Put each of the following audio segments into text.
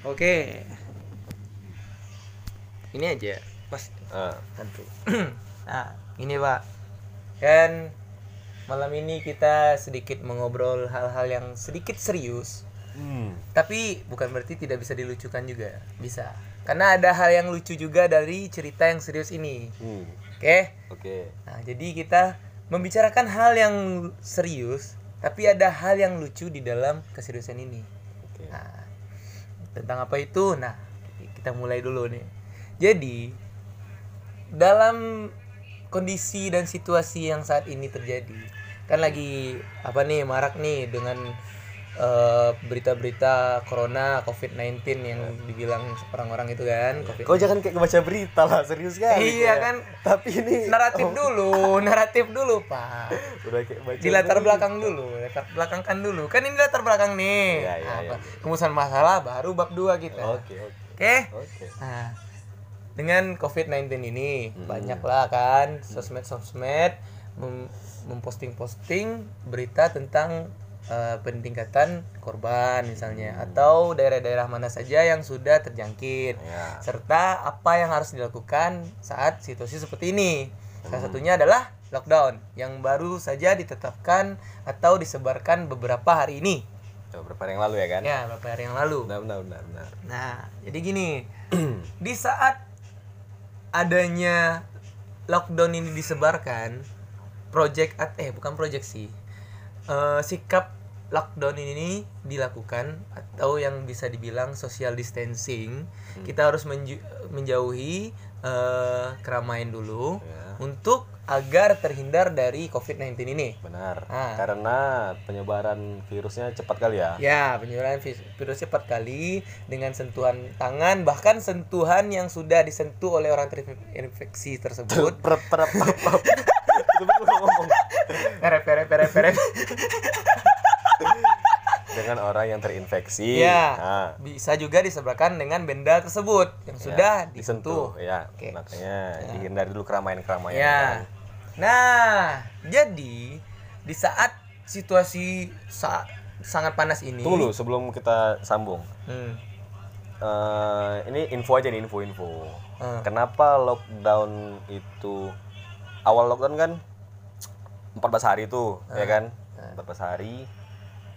Oke. Ini aja, Mas. Ah, Tentu. nah, ini Pak. Kan malam ini kita sedikit mengobrol hal-hal yang sedikit serius. hmm. Tapi bukan berarti tidak bisa dilucukan juga. Bisa. Karena ada hal yang lucu juga dari cerita yang serius ini. Hmm. Oke? Oke. Nah, jadi kita membicarakan hal yang serius, tapi ada hal yang lucu di dalam keseriusan ini. Oke. Nah, tentang apa itu? Nah, kita mulai dulu nih. Jadi, dalam kondisi dan situasi yang saat ini terjadi, kan lagi apa nih marak nih dengan eh, berita-berita corona COVID-19 yang dibilang orang-orang itu kan COVID. Kau jangan kayak baca berita lah, serius kan? Iya kan? Tapi ini Naratif oh, dulu, naratif dulu, Pak. Udah kayak baca di latar berita. belakang dulu latar belakangkan dulu kan ini latar belakang nih Iya, iya, Apa? iya. kemudian masalah baru bab 2 kita oke Oke, oke. Nah dengan covid-19 ini Hmm. banyak lah kan sosmed sosmed mem- memposting-posting berita tentang eh, peningkatan korban misalnya Hmm. atau daerah-daerah mana saja yang sudah terjangkit Ya. serta apa yang harus dilakukan saat situasi seperti ini. Hmm. Salah satunya adalah lockdown yang baru saja ditetapkan atau disebarkan beberapa hari ini. Coba berapa hari yang lalu ya kan? Ya, beberapa hari yang lalu. Benar, benar, benar, benar. Nah, jadi gini, di saat adanya lockdown ini disebarkan, project at- eh bukan project sih, Eh, sikap lockdown ini dilakukan atau yang bisa dibilang social distancing, kita harus menju- menjauhi eh, keramaian dulu Ya. untuk agar terhindar dari COVID-19 ini. Benar. Ah. Karena penyebaran virusnya cepat kali ya. Ya, penyebaran virus cepat kali dengan sentuhan tangan, bahkan sentuhan yang sudah disentuh oleh orang terinfeksi tersebut. Ngomong. Dengan orang yang terinfeksi. Ya, Nah, bisa juga disebarkan dengan benda tersebut yang ya, sudah disentuh. Ya, Oke. makanya dihindari dulu keramaian-keramaian. Ya. kan. Nah, jadi di saat situasi sa- sangat panas ini. Tunggu dulu sebelum kita sambung. Hmm. Eh, ini info aja nih info-info. Hmm. Kenapa lockdown itu awal lockdown kan 14 hari tuh, ya Hmm. kan? 14 hari.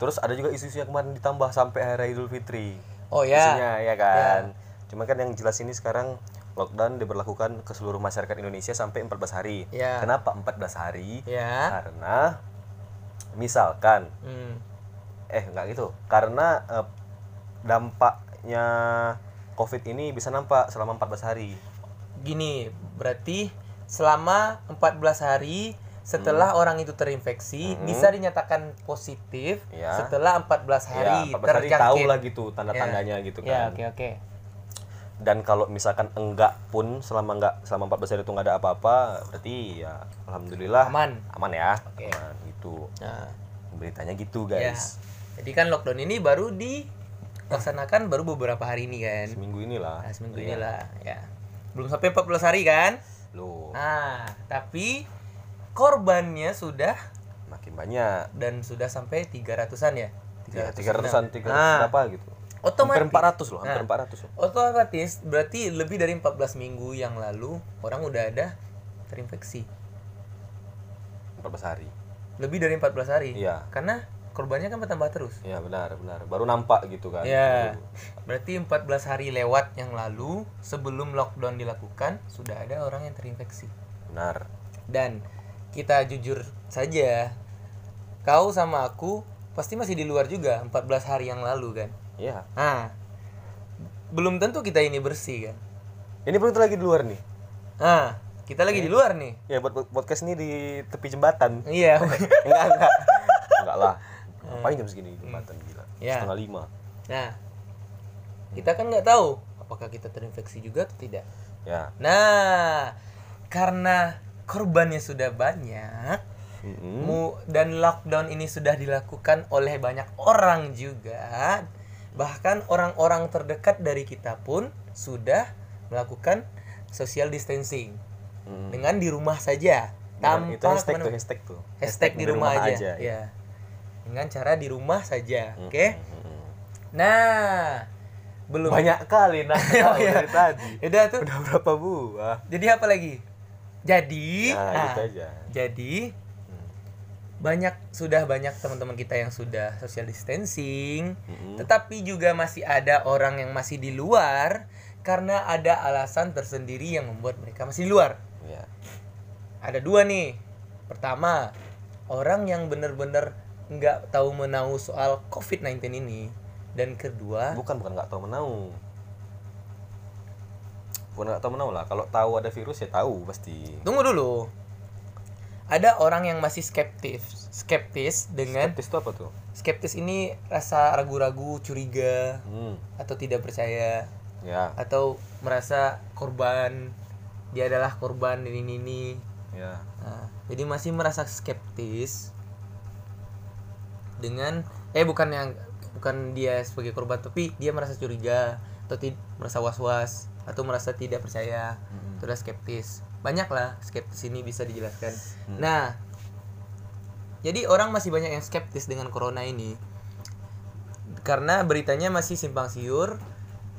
Terus ada juga isu-isu yang kemarin ditambah sampai hari Idul Fitri. Oh ya. Isunya ya kan. Cuma kan yang jelas ini sekarang lockdown diberlakukan ke seluruh masyarakat Indonesia sampai 14 hari. Ya. Kenapa 14 hari? Ya. Karena misalkan Hmm. eh nggak gitu karena eh, dampaknya covid ini bisa nampak selama 14 hari Gini, berarti selama 14 hari setelah orang itu terinfeksi Hmm. bisa dinyatakan positif Ya. setelah 14 hari ya 14 hari terjangkit. tahu lah gitu tanda-tandanya gitu Ya, kan oke oke. dan kalau misalkan enggak pun selama enggak selama 14 hari itu enggak ada apa-apa berarti ya alhamdulillah Aman. aman ya Oke. aman gitu Nah, beritanya gitu ya. guys Jadi kan lockdown ini baru dilaksanakan baru beberapa hari ini kan. seminggu inilah Nah, seminggu Iya. inilah ya. Belum sampai 14 hari kan? loh Nah, tapi korbannya sudah makin banyak. dan sudah sampai 300-an ya. ya 300-an 300 Nah, berapa gitu. otomatis hampir 400 loh hampir Nah. 400 loh. otomatis berarti lebih dari 14 minggu yang lalu orang udah ada terinfeksi. 14 hari. Lebih dari 14 hari? Iya. karena korbannya kan bertambah terus? Iya benar benar. Baru nampak gitu kan. Ya Baru- berarti 14 hari lewat yang lalu sebelum lockdown dilakukan sudah ada orang yang terinfeksi. Benar. Dan kita jujur saja kau sama aku pasti masih di luar juga 14 hari yang lalu kan? Iya. Nah belum tentu kita ini bersih kan? Ini pun lagi di luar nih. Nah kita lagi di luar nih. Ya buat buat podcast ini di tepi jembatan. Iya. Enggak enggak. Enggak lah. Ngapain jam segini jembatan gila? Ya. setengah lima. Nah, kita kan nggak tahu apakah kita terinfeksi juga atau tidak. ya. Nah, karena korbannya sudah banyak, Mm-mm. mu dan lockdown ini sudah dilakukan oleh banyak orang juga, bahkan orang-orang terdekat dari kita pun sudah melakukan social distancing. Mm. dengan di rumah saja. Dengan- itu tanpa hashtag tuh hashtag tuh. Hashtag di rumah, aja, ya. ya dengan cara di rumah saja Mm, oke? Mm. Nah, belum. Banyak kali nah Oh, iya. dari tadi. Udah tuh. Udah berapa buah? Jadi apa lagi jadi nah, nah, gitu aja. jadi Hmm. banyak sudah banyak teman-teman kita yang sudah social distancing Mm-mm. tetapi juga masih ada orang yang masih di luar karena ada alasan tersendiri yang membuat mereka masih di luar. Ya. Ada dua nih. Pertama orang yang benar-benar nggak tahu menau soal covid-19 ini. Dan kedua bukan bukan nggak tahu menau bukan nggak tahu menau lah. Kalau tahu ada virus ya tahu pasti. Tunggu dulu. Ada orang yang masih skeptis skeptis dengan skeptis itu apa tuh? Skeptis ini rasa ragu-ragu curiga hmm. atau tidak percaya. Ya. Atau merasa korban dia adalah korban ini ini, ini. ya. Nah, jadi masih merasa skeptis dengan eh bukan yang bukan dia sebagai korban tapi dia merasa curiga atau merasa was-was atau merasa tidak percaya Mm-mm. sudah skeptis. Banyak lah skeptis ini bisa dijelaskan. Hmm. nah jadi orang masih banyak yang skeptis dengan corona ini. Karena beritanya masih simpang siur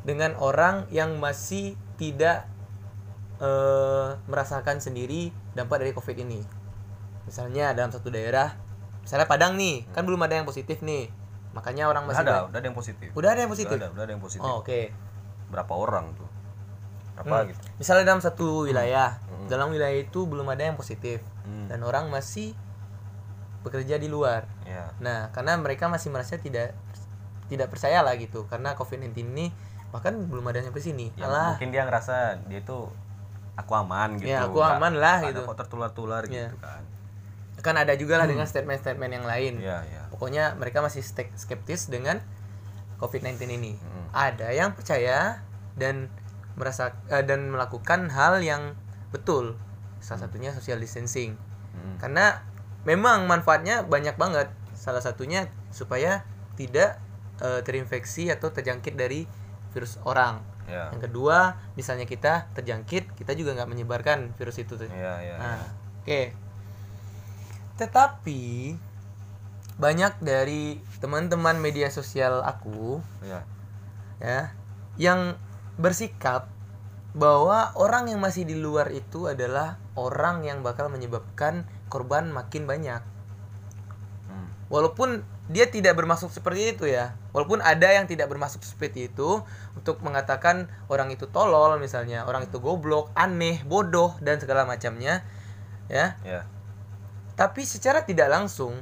dengan orang yang masih tidak eh, merasakan sendiri dampak dari covid ini. Misalnya dalam satu daerah misalnya Padang nih kan belum ada yang positif nih. Makanya orang udah masih ada udah ada yang positif. Udah ada yang positif? udah ada, udah ada yang positif. Oh, oke. Berapa orang tuh berapa Hmm. gitu misalnya dalam satu wilayah Hmm. dalam wilayah itu belum ada yang positif Hmm. dan orang masih bekerja di luar ya nah karena mereka masih merasa tidak tidak percaya lah gitu karena covid-19 ini bahkan belum ada yang sampai sini ya alah mungkin dia ngerasa dia tuh aku aman gitu Ya, aku aman lah, ada gitu. kok tertular-tular Ya. gitu kan kan ada juga lah dengan statement-statement yang lain Iya, iya. pokoknya mereka masih skeptis dengan covid-19 ini Mm. ada yang percaya dan merasa eh, dan melakukan hal yang betul. Salah satunya social distancing. Mm. karena memang manfaatnya banyak banget. Salah satunya supaya tidak eh, terinfeksi atau terjangkit dari virus orang. Ya. Yang kedua misalnya kita terjangkit kita juga nggak menyebarkan virus itu tuh. Iya iya nah oke. Tetapi banyak dari teman-teman media sosial aku iya ya yang bersikap bahwa orang yang masih di luar itu adalah orang yang bakal menyebabkan korban makin banyak. Hmm. walaupun dia tidak bermaksud seperti itu ya. Walaupun ada yang tidak bermaksud seperti itu untuk mengatakan orang itu tolol misalnya orang itu goblok aneh bodoh dan segala macamnya ya. Ya. Tapi secara tidak langsung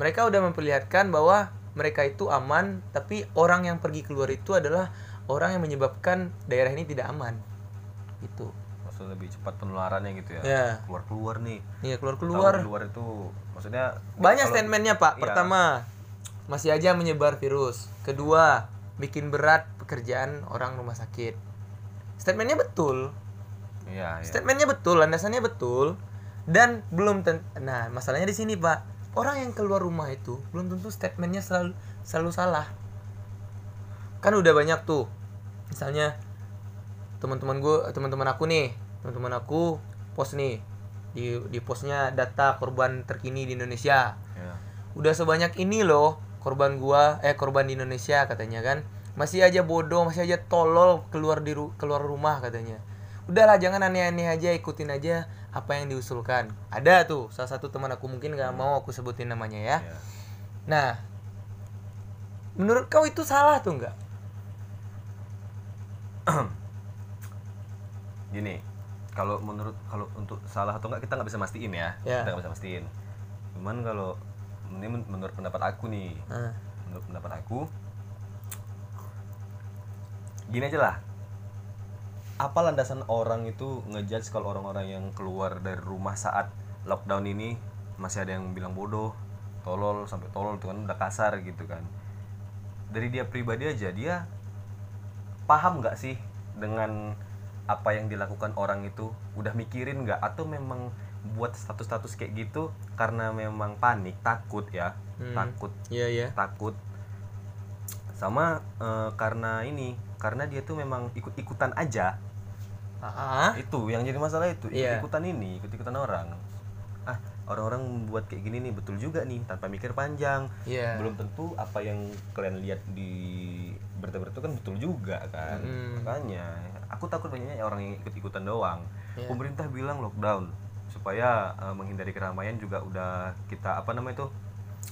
mereka udah memperlihatkan bahwa mereka itu aman tapi orang yang pergi keluar itu adalah orang yang menyebabkan daerah ini tidak aman. Itu maksudnya lebih cepat penularannya gitu ya. Ya. Keluar keluar nih. Iya keluar Tahu keluar di luar itu maksudnya banyak statementnya pak. Iya. pertama masih aja menyebar virus. Kedua bikin berat pekerjaan orang rumah sakit. Statementnya betul. Iya iya. Statementnya betul landasannya betul dan belum ten nah masalahnya di sini pak. Orang yang keluar rumah itu belum tentu statementnya selalu selalu salah kan udah banyak tuh. Misalnya teman-teman gue teman-teman aku nih. Teman-teman aku post nih. Di di postnya data korban terkini di Indonesia. Ya udah sebanyak ini loh korban gua eh korban di Indonesia katanya kan. Masih aja bodoh masih aja tolol keluar di ru- keluar rumah katanya. Udahlah jangan aneh-aneh aja ikutin aja apa yang diusulkan. Ada tuh salah satu teman aku mungkin nggak mau aku sebutin namanya ya. Ya nah menurut kau itu salah tuh nggak gini kalau menurut kalau untuk salah atau enggak kita nggak bisa mastiin ya. Ya. kita nggak bisa mastiin. Cuman kalau ini men- menurut pendapat aku nih. Nah, menurut pendapat aku gini aja lah. Apa landasan orang itu ngejudge kalau orang-orang yang keluar dari rumah saat lockdown ini masih ada yang bilang bodoh tolol sampai tolol tuh kan udah kasar gitu kan. Dari dia pribadi aja dia paham nggak sih dengan apa yang dilakukan orang itu? Udah mikirin nggak? Atau memang buat status-status kayak gitu karena memang panik takut ya? Hmm. takut. Iya iya. Takut. Sama eh, karena ini karena dia tuh memang ikut-ikutan aja. Ah itu yang jadi masalah itu. Iya. ikut-ikutan ini ikut-ikutan orang. Ah orang-orang membuat kayak gini nih betul juga nih tanpa mikir panjang Iya. belum tentu apa yang kalian lihat di berita-berita itu kan betul juga kan Mm. makanya aku takut banyaknya orang yang ikut-ikutan doang Iya. pemerintah bilang lockdown supaya eh, menghindari keramaian juga udah kita apa namanya itu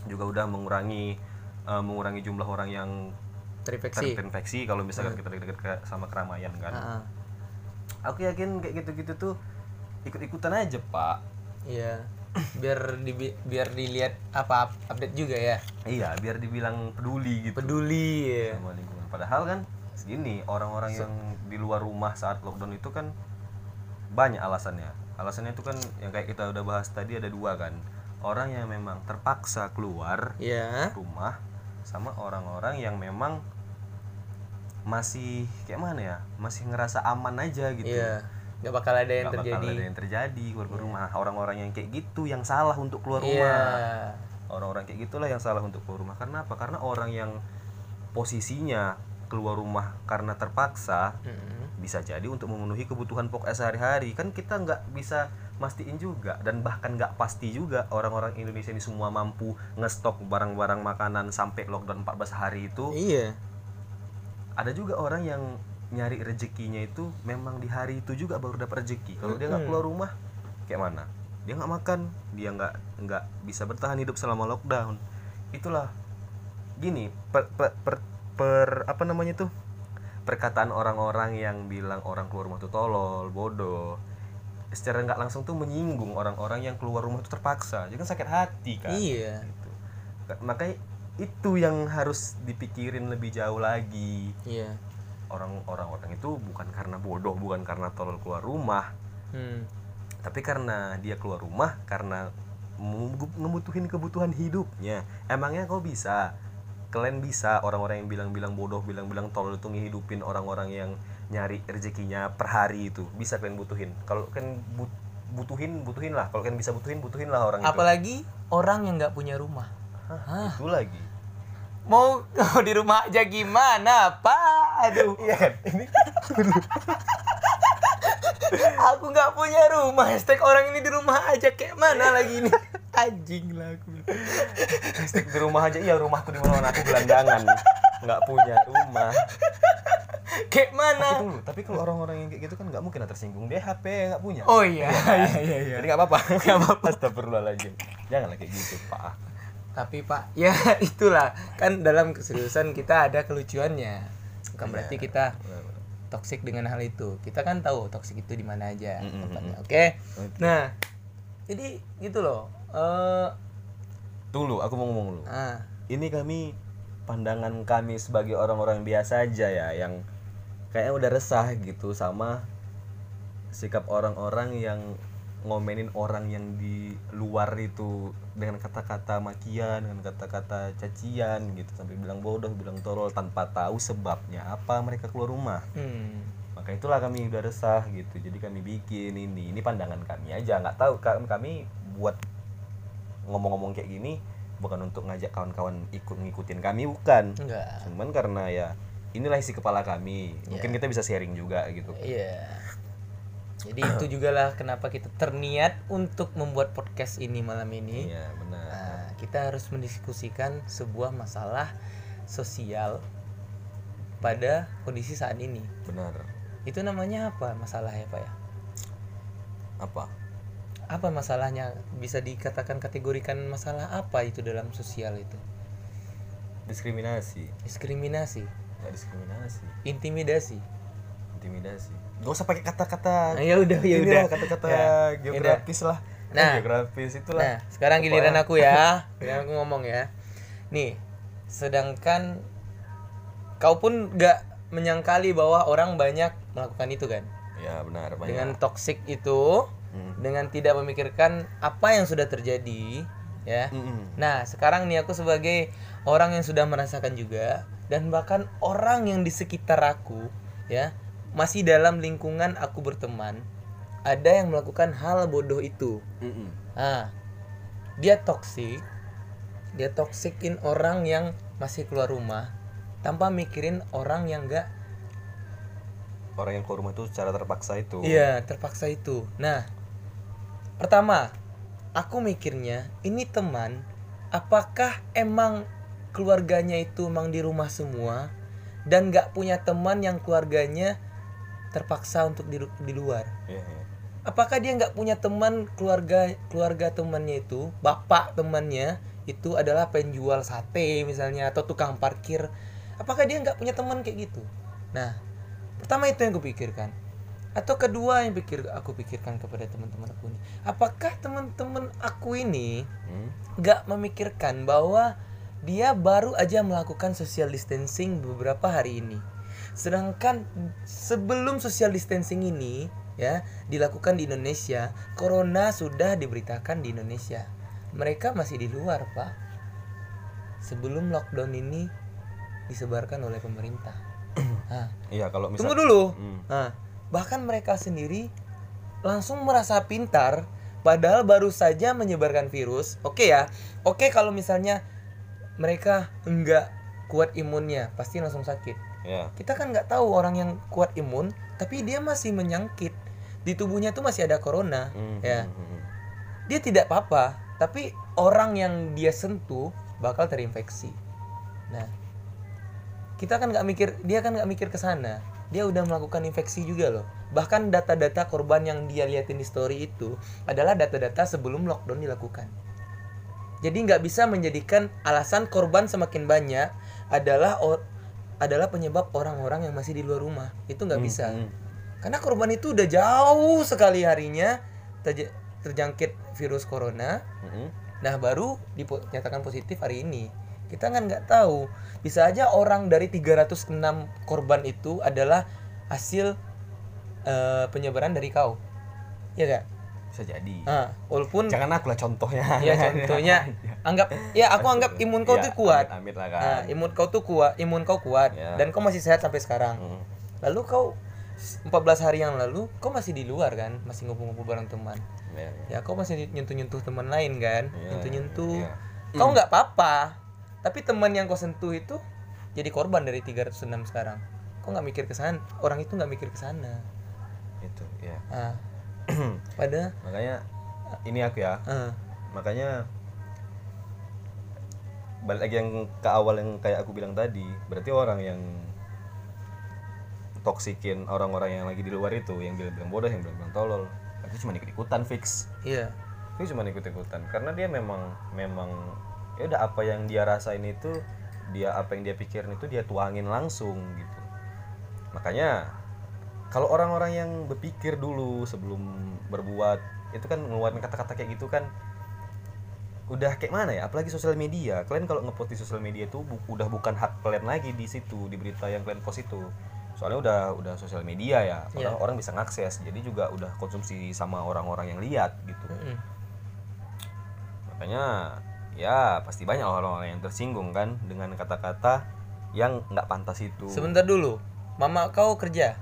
juga udah mengurangi eh, mengurangi jumlah orang yang Terinfeksi. terinfeksi kalau misalkan kita dekat ke- sama keramaian kan Ah, ah. aku yakin kayak gitu-gitu tuh ikut-ikutan aja pak Iya. Biar di biar dilihat apa up- update juga ya. iya biar dibilang peduli gitu Peduli ya. sama lingkungan padahal kan segini orang-orang yang di luar rumah saat lockdown itu kan banyak alasannya alasannya itu kan yang kayak kita udah bahas tadi ada dua kan orang yang memang terpaksa keluar Iya. rumah sama orang-orang yang memang masih kayak mana ya masih ngerasa aman aja gitu Iya. Gak bakal ada yang Nggak bakal terjadi. ada yang terjadi keluar rumah orang-orang yang kayak gitu yang salah untuk keluar Iya. rumah orang-orang kayak gitulah yang salah untuk keluar rumah karena apa karena orang yang posisinya keluar rumah karena terpaksa Mm-mm. bisa jadi untuk memenuhi kebutuhan pokok sehari-hari kan kita nggak bisa mastiin juga dan bahkan nggak pasti juga orang-orang Indonesia ini semua mampu ngestok barang-barang makanan sampai lockdown 14 hari itu Iya. ada juga orang yang nyari rezekinya itu memang di hari itu juga baru dapat rezeki. Kalau dia nggak keluar rumah kayak mana? Dia nggak makan dia nggak nggak bisa bertahan hidup selama lockdown. Itulah gini per, per, per, per- apa namanya tuh perkataan orang-orang yang bilang orang keluar rumah itu tolol bodoh. Secara nggak langsung tuh menyinggung orang-orang yang keluar rumah itu terpaksa. Jadi kan sakit hati kan? Iya. gitu. makanya itu yang harus dipikirin lebih jauh lagi. Iya. Orang-orang orang itu bukan karena bodoh bukan karena tolol keluar rumah. Hmm. tapi karena dia keluar rumah karena ngebu- ngebutuhin kebutuhan hidupnya. Emangnya kau bisa? Kalian bisa orang-orang yang bilang-bilang bodoh bilang-bilang tolol itu ngehidupin orang-orang yang nyari rezekinya per hari itu. Bisa kalian butuhin. Kalau kalian but- butuhin butuhin lah. Kalau kalian bisa butuhin butuhin lah orang itu. Apalagi orang yang nggak punya rumah. Hah, itu lagi Mau mau di rumah aja gimana, Pak? Aduh. iya kan ini Aku nggak punya rumah. Hashtag orang ini di rumah aja kayak mana lagi ini? Anjing lah aku. Hashtag di rumah aja iya rumahku di mana aku gelandangan nggak punya rumah Kayak tapi mana? tunggu tapi kalau orang-orang yang kayak gitu kan nggak mungkin lah tersinggung dia HP nggak punya Oh iya, iya iya iya. jadi nggak apa-apa nggak apa-apa astagfirullahaladzim janganlah kayak gitu pak Tapi Pak, ya itulah kan dalam keseriusan kita ada kelucuannya. Bukan berarti kita toksik dengan hal itu. Kita kan tahu toksik itu di mana aja Mm, mm, tempatnya. mm, Oke. Oke. Nah, jadi gitu loh. Eh, tunggu aku mau ngomong dulu ah, ini kami pandangan kami sebagai orang-orang biasa aja ya yang kayaknya udah resah gitu sama sikap orang-orang yang ngomenin orang yang di luar itu dengan kata-kata makian dengan kata-kata cacian gitu. Sampai bilang bodoh bilang tolol tanpa tahu sebabnya apa mereka keluar rumah. Hmm, maka itulah kami udah resah gitu. Jadi kami bikin ini. Ini pandangan kami aja. Nggak tahu ka- kami buat ngomong-ngomong kayak gini bukan untuk ngajak kawan-kawan ikut ngikutin kami bukan. Enggak. cuman karena ya inilah isi kepala kami. Mungkin kita bisa sharing juga gitu. Iya. Jadi itu juga lah kenapa kita terniat untuk membuat podcast ini malam ini. iya benar Nah, kita harus mendiskusikan sebuah masalah sosial pada kondisi saat ini. benar Itu namanya apa masalahnya, Pak ya? apa Apa masalahnya? Bisa dikatakan kategorikan masalah apa itu dalam sosial itu? diskriminasi Diskriminasi, nggak diskriminasi intimidasi. Intimidasi gak usah pakai kata-kata Nah, ya udah, ya udah. kata-kata Ya, geografis lah Nah. geografis itulah Nah, sekarang giliran aku ya. Giliran aku ngomong ya. Nih, sedangkan kau pun gak menyangkali bahwa orang banyak melakukan itu kan. ya benar banyak Dengan toxic itu, Hmm. dengan tidak memikirkan apa yang sudah terjadi, ya. Mm-mm. Nah, sekarang nih aku sebagai orang yang sudah merasakan juga dan bahkan orang yang di sekitar aku, ya, masih dalam lingkungan aku berteman, ada yang melakukan hal bodoh itu. Mm-mm. Ah, dia toksik, dia toksikin orang yang masih keluar rumah tanpa mikirin orang yang enggak orang yang keluar rumah itu secara terpaksa itu iya terpaksa itu. Nah, pertama aku mikirnya ini teman apakah emang keluarganya itu emang di rumah semua dan nggak punya teman yang keluarganya terpaksa untuk di, di luar Iya, iya. apakah dia nggak punya teman keluarga keluarga temannya itu bapak temannya itu adalah penjual sate misalnya atau tukang parkir apakah dia nggak punya teman kayak gitu nah pertama itu yang kupikirkan atau kedua yang pikir aku pikirkan kepada teman-teman aku ini apakah teman-teman aku ini Hmm? nggak memikirkan bahwa dia baru aja melakukan social distancing beberapa hari ini. Sedangkan sebelum social distancing ini ya dilakukan di Indonesia, corona sudah diberitakan di Indonesia. Mereka masih di luar, Pak. Sebelum lockdown ini disebarkan oleh pemerintah. Nah, Iya, kalau misal tunggu dulu. Hmm. Nah, bahkan mereka sendiri langsung merasa pintar padahal baru saja menyebarkan virus. Oke ya. Oke kalau misalnya mereka enggak kuat imunnya, pasti langsung sakit. Iya. Kita kan nggak tahu orang yang kuat imun, tapi dia masih menyangkit. Di tubuhnya tuh masih ada corona, Hmm, ya. hmm, hmm. Dia tidak apa-apa, tapi orang yang dia sentuh bakal terinfeksi. Nah, kita kan nggak mikir, dia kan nggak mikir ke sana. Dia udah melakukan infeksi juga loh. Bahkan data-data korban yang dia liatin di story itu adalah data-data sebelum lockdown dilakukan. Jadi nggak bisa menjadikan alasan korban semakin banyak adalah adalah penyebab orang-orang yang masih di luar rumah. Itu nggak bisa. hmm. Karena korban itu udah jauh sekali harinya terj- terjangkit virus corona. Hmm. Nah baru dinyatakan positif hari ini. Kita kan nggak tahu. Bisa aja orang dari 306 korban itu adalah hasil eh, penyebaran dari kau. Ya gak? Bisa jadi. Nah, walaupun Jangan aku lah contohnya. ya contohnya anggap ya aku anggap imun kau Ya, tuh kuat. Amit, amit lah kan. Nah, imun kau tuh kuat, imun kau kuat Ya. dan kau masih sehat sampai sekarang. Hmm. Lalu kau 14 hari yang lalu kau masih di luar kan, masih ngumpul-ngumpul bareng teman. Ya, ya. Ya kau masih nyentuh-nyentuh teman lain kan, Iya, nyentuh-nyentuh. iya. Kau nggak apa-apa, tapi teman yang kau sentuh itu jadi korban dari 306 sekarang. Kau nggak mikir ke sana, orang itu nggak mikir ke sana. Itu, ya. Ah, pada Makanya ini aku ya. ah, Makanya balik lagi yang ke awal yang kayak aku bilang tadi, berarti orang yang toksikin orang-orang yang lagi di luar itu, yang bilang-bilang bodoh, yang bilang-bilang tolol, itu cuma ikut-ikutan fix. iya, Itu cuma ikut-ikutan karena dia memang memang ya udah apa yang dia rasain itu dia apa yang dia pikirin itu dia tuangin langsung gitu. Makanya kalau orang-orang yang berpikir dulu sebelum berbuat itu kan ngeluarin kata-kata kayak gitu kan udah kayak mana ya? Apalagi sosial media. Kalian kalau ngepost di sosial media itu bu- udah bukan hak kalian lagi di situ di berita yang kalian post itu. Soalnya udah udah sosial media ya. Orang, Iya. orang bisa ngakses jadi juga udah konsumsi sama orang-orang yang lihat gitu. Mm-mm. makanya ya pasti banyak orang-orang yang tersinggung kan dengan kata-kata yang nggak pantas itu. Sebentar dulu, mama kau kerja,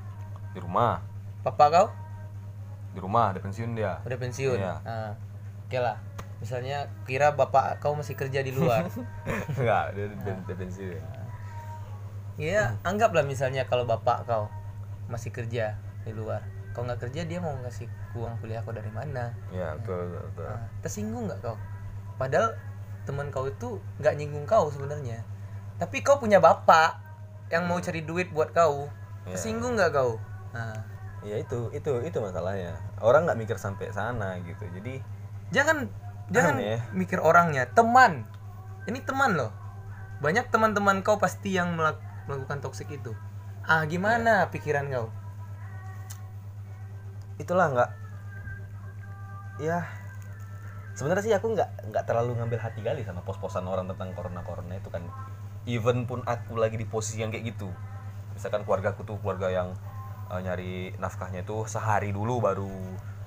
di rumah papa kau di rumah ada pensiun dia udah pensiun. Iya. Ah, oke lah. Misalnya kira bapak kau masih kerja di luar. nggak dia, dia pensiun Iya, anggaplah misalnya kalau bapak kau masih kerja di luar. Kau nggak kerja dia mau ngasih uang kuliah kau dari mana? ya betul betul, betul. Nah, tersinggung nggak kau? Padahal teman kau itu nggak nyinggung kau sebenarnya. Tapi kau punya bapak yang mau cari duit buat kau. Iya. Tersinggung nggak kau? Nah, ya itu itu itu masalahnya orang nggak mikir sampai sana gitu jadi jangan jangan Aneh. mikir orangnya, teman. Ini teman loh. Banyak teman-teman kau pasti yang melak- melakukan toksik itu. Ah, gimana pikiran kau? itulah nggak ya sebenarnya sih aku nggak nggak terlalu ngambil hati kali sama pos-posan orang tentang corona corona itu kan even pun aku lagi di posisi yang kayak gitu misalkan keluarga aku tuh keluarga yang eh, nyari nafkahnya itu sehari dulu baru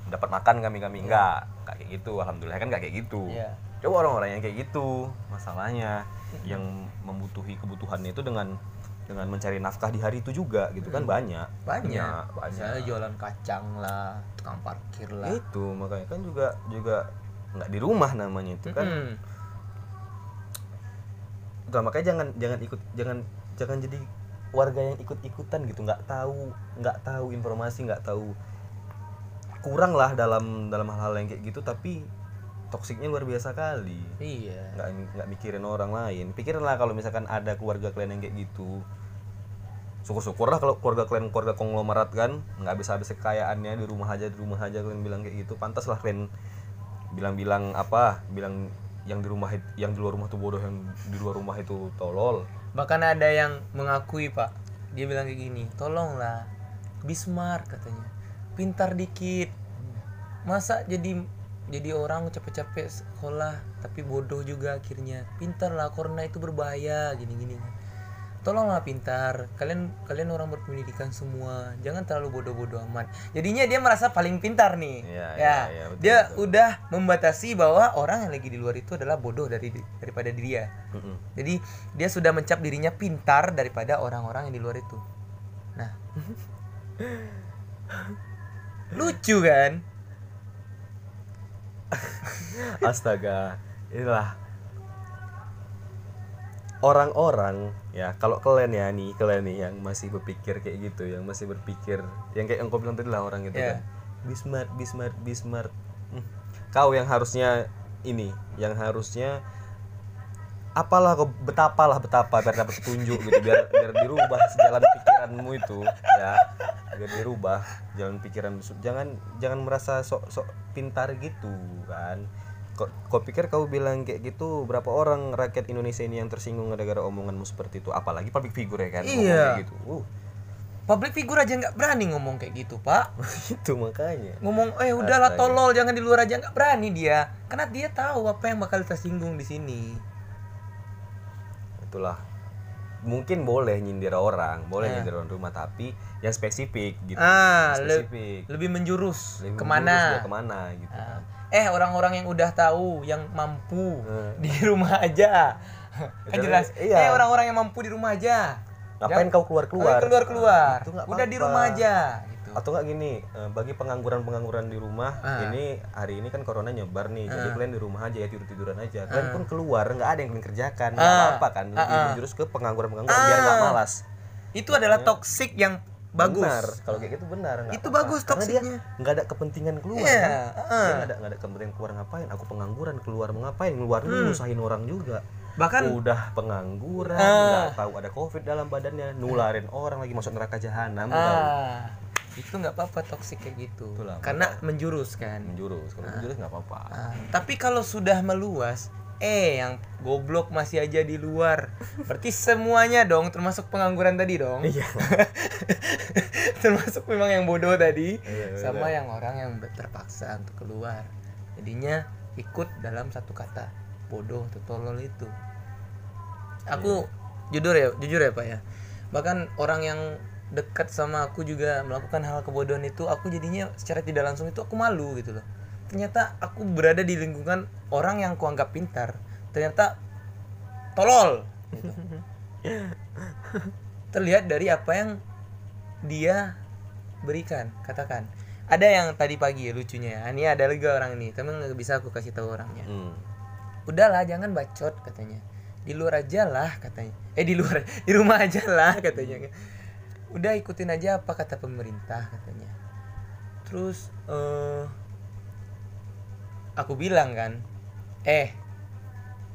dapat makan kami kami enggak nggak. Kayak gitu. Alhamdulillah kan nggak kayak gitu. Iya. coba orang-orang yang kayak gitu masalahnya yang membutuhi kebutuhannya itu dengan dengan mencari nafkah di hari itu juga gitu kan banyak. Banyak. banyak Misalnya jualan kacang lah, tukang parkir lah. Ya itu makanya kan juga juga nggak di rumah namanya itu kan. Mm-mm. Udah, makanya jangan jangan ikut jangan jangan jadi warga yang ikut ikutan gitu nggak tahu nggak tahu informasi nggak tahu. Kurang lah dalam dalam hal-hal yang kayak gitu tapi toksiknya luar biasa kali. Iya. Nggak nggak mikirin orang lain. Pikirinlah kalau misalkan ada keluarga kalian yang kayak gitu. Syukur-syukur lah kalau keluarga kalian keluarga konglomerat kan nggak bisa habis kekayaannya di rumah aja di rumah aja kalian bilang kayak gitu. Pantas lah kalian bilang-bilang apa bilang yang di rumah yang di luar rumah tuh bodoh yang di luar rumah itu tolol. Bahkan ada yang mengakui pak. Dia bilang kayak gini tolonglah be smart katanya. Pintar dikit. Masa jadi jadi orang capek-capek sekolah tapi bodoh juga akhirnya. Pintar lah corona itu berbahaya gini gini tolonglah pintar. Kalian kalian orang berpendidikan semua. Jangan terlalu bodoh-bodoh amat. Jadinya dia merasa paling pintar nih. Iya, ya. iya, iya, betul, dia betul. udah membatasi bahwa orang yang lagi di luar itu adalah bodoh dari daripada dia. Mm-mm. jadi dia sudah mencap dirinya pintar daripada orang-orang yang di luar itu. Nah, lucu kan? astaga. Inilah orang-orang ya kalau kalian ya nih kalian nih yang masih berpikir kayak gitu yang masih berpikir yang kayak yang kau bilang tadi lah orang gitu Iya. kan be smart be smart be smart Hmm. kau yang harusnya ini yang harusnya apalah kau betapa lah betapa biar dapat petunjuk gitu biar biar dirubah jalan pikiranmu itu ya biar dirubah jalan pikiran jangan jangan merasa sok sok pintar gitu kan kok kau pikir kau bilang kayak gitu berapa orang rakyat Indonesia ini yang tersinggung gara-gara omonganmu seperti itu apalagi public figure ya kan Iya. kayak gitu uh, Public figure aja nggak berani ngomong kayak gitu, Pak. itu makanya Ngomong, eh udahlah Astaga. tolol, jangan di luar aja nggak berani dia. Karena dia tahu apa yang bakal tersinggung di sini. itulah mungkin boleh nyindir orang boleh Ah. nyindir orang rumah tapi yang spesifik gitu Ah, Yang le- spesifik lebih menjurus Lebih ke mana? menjurus ke mana gitu Ah. Eh orang-orang yang udah tahu, yang mampu Hmm. di rumah aja. kan Jadi, jelas. iya. Eh orang-orang yang mampu di rumah aja. ngapain kau keluar keluar keluar keluar. Itu nggak Udah di rumah aja. Gitu. atau nggak gini eh, bagi pengangguran pengangguran di rumah Ah. ini hari ini kan corona nyebar nih jadi kalian di rumah aja ya tidur tiduran aja kalian pun keluar nggak ada yang kalian kerjakan nggak Ah. apa apa kan lebih Ah, ah. menjurus ke pengangguran pengangguran biar nggak Ah. malas Itu adalah toxic yang bagus. benar kalau kayak gitu benar nggak Itu apa-apa. bagus Karena dia toksiknya. nggak ada kepentingan keluar Iya, kan? Dia nggak ada nggak ada kepentingan keluar ngapain aku pengangguran keluar mau ngapain keluar Hmm. nyusahin orang juga Bahkan udah pengangguran Ah. nggak tahu ada covid dalam badannya nularin orang lagi masuk neraka jahanam ah itu nggak apa-apa toxic kayak gitu. Itulah, Karena menjurus kan. menjurus kalau menjurus nggak apa-apa Ah, tapi kalau sudah meluas, eh yang goblok masih aja di luar. Berarti semuanya dong, termasuk pengangguran tadi dong. iya termasuk memang yang bodoh tadi, Iya, sama yang orang yang terpaksa untuk keluar. Jadinya ikut dalam satu kata bodoh atau tolol itu. Aku jujur ya, jujur ya pak ya. Bahkan orang yang dekat sama aku juga melakukan hal kebodohan itu, aku jadinya secara tidak langsung itu aku malu gitu loh. Ternyata aku berada di lingkungan orang yang kuanggap pintar, ternyata tolol. gitu. Terlihat dari apa yang dia berikan, katakan. Ada yang tadi pagi ya lucunya ya. Ini ada lagi orang ini, tapi nggak bisa aku kasih tahu orangnya Hmm. udahlah jangan bacot katanya di luar aja lah katanya eh di luar di rumah aja lah katanya udah ikutin aja apa kata pemerintah katanya terus eh aku bilang kan eh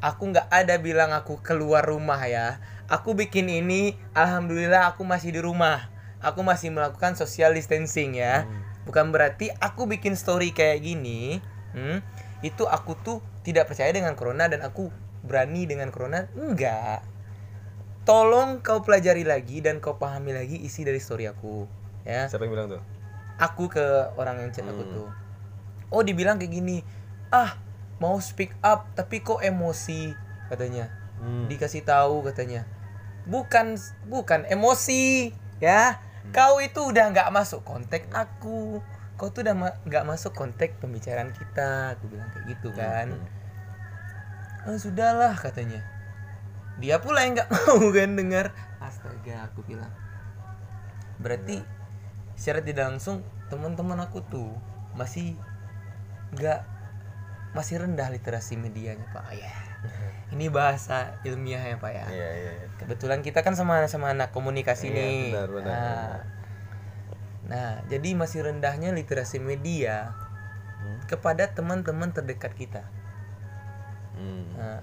aku nggak ada bilang aku keluar rumah ya. Aku bikin ini alhamdulillah aku masih di rumah. Aku masih melakukan social distancing ya. Bukan berarti aku bikin story kayak gini hmm, itu aku tuh tidak percaya dengan corona dan aku berani dengan corona. Enggak tolong kau pelajari lagi dan kau pahami lagi isi dari story aku ya. Siapa yang bilang tuh? Aku ke orang yang chat aku Hmm. tuh. Oh dibilang kayak gini ah mau speak up tapi kok emosi katanya. Hmm. dikasih tahu katanya. Bukan bukan emosi ya. Hmm. kau itu udah nggak masuk kontak aku. Kau tuh udah ma- nggak masuk kontak pembicaraan kita aku bilang kayak gitu kan. Hmm. ah sudahlah katanya. Dia pula yang nggak mau kan dengar. Astaga aku bilang. Berarti secara tidak langsung teman-teman aku tuh masih nggak masih rendah literasi medianya pak ya ini bahasa ilmiah ya pak ya iya iya iya. kebetulan kita kan sama sama anak komunikasi Iya, nih benar, benar, nah, benar. nah jadi masih rendahnya literasi media Hmm. kepada teman-teman terdekat kita Hmm. Nah,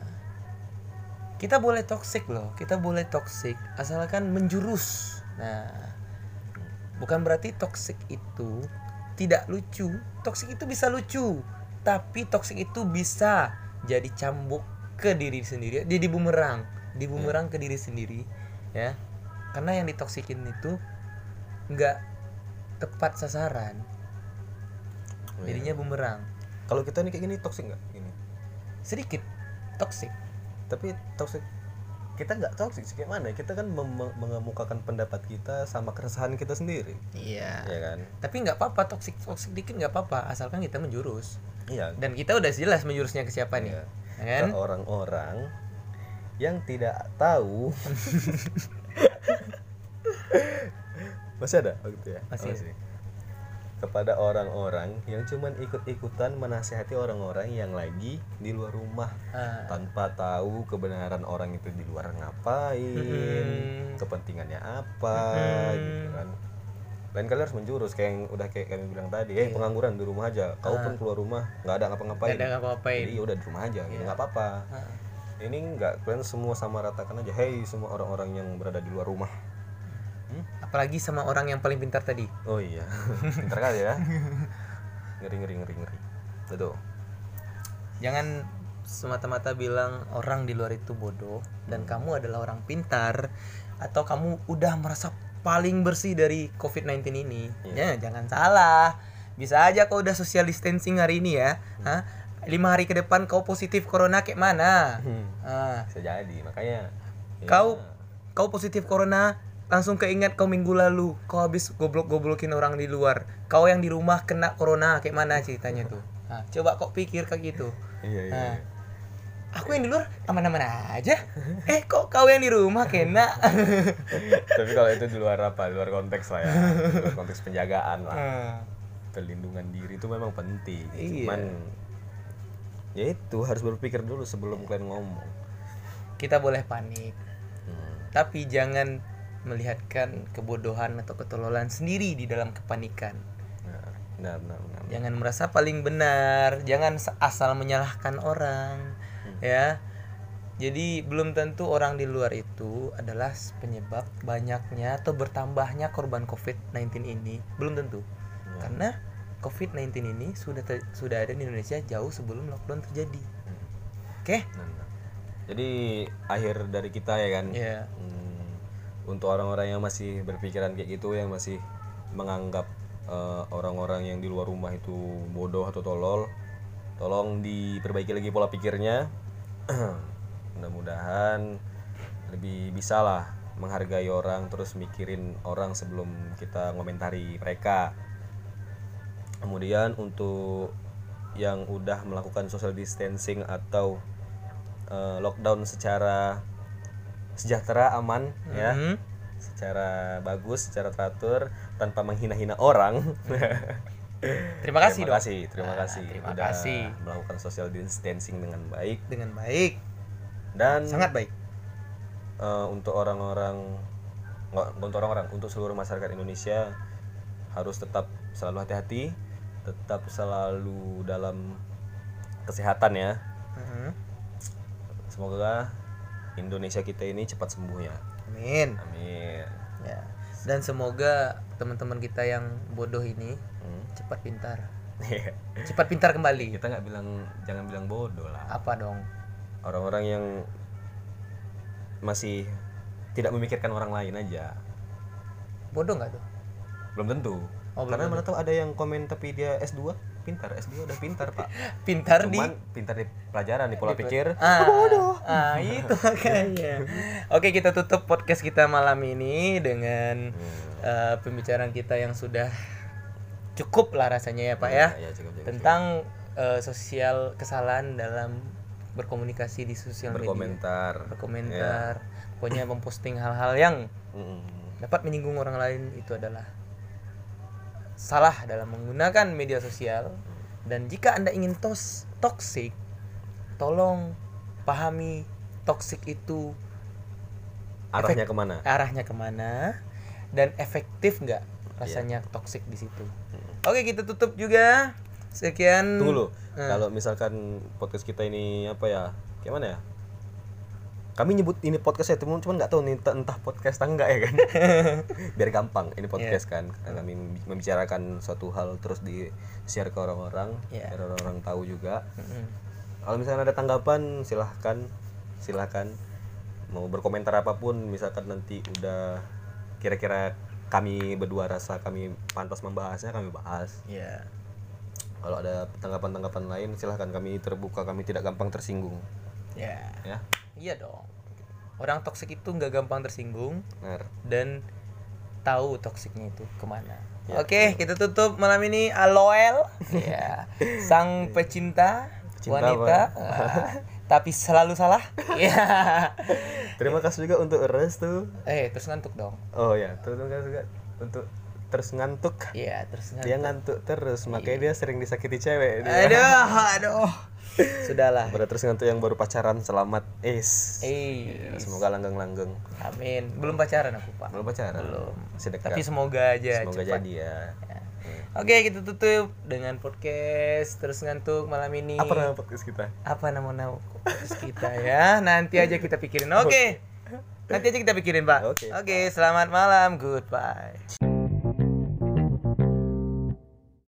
kita boleh toxic loh, kita boleh toxic asalkan menjurus. Nah, bukan berarti toxic itu tidak lucu. Toxic itu bisa lucu, tapi toxic itu bisa jadi cambuk ke diri sendiri, jadi bumerang, di bumerang ke diri sendiri, ya. Karena yang ditoksikin itu nggak tepat sasaran, Oh, iya. jadinya bumerang. Kalau kita nih kayak gini toxic nggak? Gini. Sedikit toxic. Tapi toxic kita nggak toxic sih kayak mana? Kita kan mengemukakan pendapat kita sama keresahan kita sendiri, Iya. ya kan? tapi nggak apa-apa toxic toxic dikit nggak apa-apa asalkan kita menjurus Iya. dan kita udah jelas menjurusnya ke siapa nih Iya. ya kan Ke orang-orang yang tidak tahu masih ada waktu ya Masih. Oh, kepada orang-orang yang cuman ikut-ikutan menasihati orang-orang yang lagi di luar rumah Ah, tanpa tahu kebenaran orang itu di luar ngapain Mm-mm. kepentingannya apa Mm-mm. gitu kan lain kali harus menjurus kayak yang udah kayak kami bilang tadi eh pengangguran di rumah aja kau pun keluar rumah nggak ada ngapa-ngapain. Nggak ada ngapa-ngapain. Jadi ya udah di rumah aja gitu nggak apa-apa. Ah, ini nggak kalian semua sama ratakan aja hey semua orang-orang yang berada di luar rumah. Hmm? apalagi sama orang yang paling pintar tadi. Oh iya. Pintar kali ya. Ngeri ngeri ngeri ngeri. Betul. Jangan semata-mata bilang orang di luar itu bodoh dan kamu adalah orang pintar atau kamu udah merasa paling bersih dari COVID-19 ini. Ya, jangan salah. Bisa aja kau udah social distancing hari ini ya. Hah? Lima hari ke depan kau positif corona kayak mana? Hmm, Ah, bisa jadi makanya ya, kau kau positif corona langsung keinget kau minggu lalu kau habis goblok-goblokin orang di luar kau yang di rumah kena corona kayak mana ceritanya tuh nah, coba kau pikir kayak gitu iya iya, Nah, iya. Aku yang di luar aman-aman aja. Eh kok kau yang di rumah kena? Tapi kalau itu di luar apa? Di luar konteks lah ya. Di luar konteks penjagaan lah. Ah, perlindungan diri itu memang penting. Iya. cuman ya itu harus berpikir dulu sebelum kalian ngomong. Kita boleh panik. Hmm. tapi jangan melihatkan kebodohan atau ketololan sendiri di dalam kepanikan. Nah, benar benar benar. Jangan merasa paling benar. Jangan asal menyalahkan orang ya. Jadi belum tentu orang di luar itu adalah penyebab banyaknya atau bertambahnya korban COVID-19 ini. Belum tentu. Ya. karena COVID-19 ini sudah ter- sudah ada di Indonesia jauh sebelum lockdown terjadi. Oke? Nah, nah. jadi akhir dari kita ya kan? Ya. Hmm, untuk orang-orang yang masih berpikiran kayak gitu yang masih menganggap eh, orang-orang yang di luar rumah itu bodoh atau tolol tolong diperbaiki lagi pola pikirnya mudah-mudahan lebih bisa lah menghargai orang terus mikirin orang sebelum kita ngomentari mereka. Kemudian untuk yang udah melakukan social distancing atau eh, lockdown secara sejahtera aman ya. Mhm. secara bagus secara teratur tanpa menghina-hina orang terima kasih terima dong. kasih terima Ah, kasih. terima udah kasih. melakukan social distancing dengan baik. Dengan baik. Dan sangat baik. Eh, untuk orang-orang nggak untuk orang-orang untuk seluruh masyarakat Indonesia harus tetap selalu hati-hati tetap selalu dalam kesehatan ya. Mhm. semoga Indonesia kita ini cepat sembuh ya. Amin. Amin. Ya. Dan semoga teman-teman kita yang bodoh ini Hmm. cepat pintar. Iya. cepat pintar kembali. Kita nggak bilang jangan bilang bodoh lah. Apa dong? Orang-orang yang masih tidak memikirkan orang lain aja. Bodoh nggak tuh? Belum tentu. Oh, belum karena mana tahu ada yang komen tapi dia S2 pintar S2 udah pintar pak. Pintar di cuman pintar di pelajaran di pola pikir. Ah, ah itu makanya. Oke kita tutup podcast kita malam ini dengan eh, pembicaraan kita yang sudah cukup lah rasanya ya pak ya. Ya cukup, cukup. tentang eh, sosial kesalahan dalam berkomunikasi di sosial media. Berkomentar. Berkomentar. Pokoknya memposting hal-hal yang dapat menyinggung orang lain itu adalah salah dalam menggunakan media sosial. Dan jika anda ingin tos toxic tolong pahami toxic itu arahnya ke mana? arahnya ke mana dan efektif nggak rasanya toxic di situ oke kita tutup juga. Sekian. Tunggu lu Hmm. kalau misalkan podcast kita ini apa ya gimana ya? Kami nyebut ini podcast ya teman cuman nggak tahu nih entah, podcast atau enggak ya kan? Biar gampang ini podcast kan. Karena kami membicarakan suatu hal terus di share ke orang-orang Iya. biar orang-orang tahu juga. Mm-mm. kalau misalnya ada tanggapan silahkan silahkan. Mau berkomentar apa pun misalkan nanti udah kira-kira kami berdua rasa kami pantas membahasnya kami bahas. Ya kalau ada tanggapan-tanggapan lain silahkan kami terbuka kami tidak gampang tersinggung. Ya ya. Iya dong. Orang toksik itu nggak gampang tersinggung benar. dan tahu toksiknya itu ke mana. Ya, Oke, kita tutup malam ini. Aloel, ya, sang pecinta, Pecinta wanita, tapi selalu salah. Ya. Terima kasih juga untuk Restu eh, terus ngantuk dong. oh ya terima kasih juga untuk terus ngantuk Iya, terus ngantuk. dia ngantuk terus makanya dia sering disakiti cewek Aduh, aduh. Sudahlah. Pada terus ngantuk yang baru pacaran selamat is Eh, semoga langgeng-langgeng amin. Belum pacaran aku, Pak. belum pacaran Belum. masih dekat Tapi semoga aja semoga cepat. jadi ya Ya. Oke, kita tutup dengan podcast terus ngantuk malam ini. apa nama podcast kita? Apa nama nama podcast kita ya? Nanti aja kita pikirin. Oke. Nanti aja kita pikirin pak. Oke. oke selamat malam. Goodbye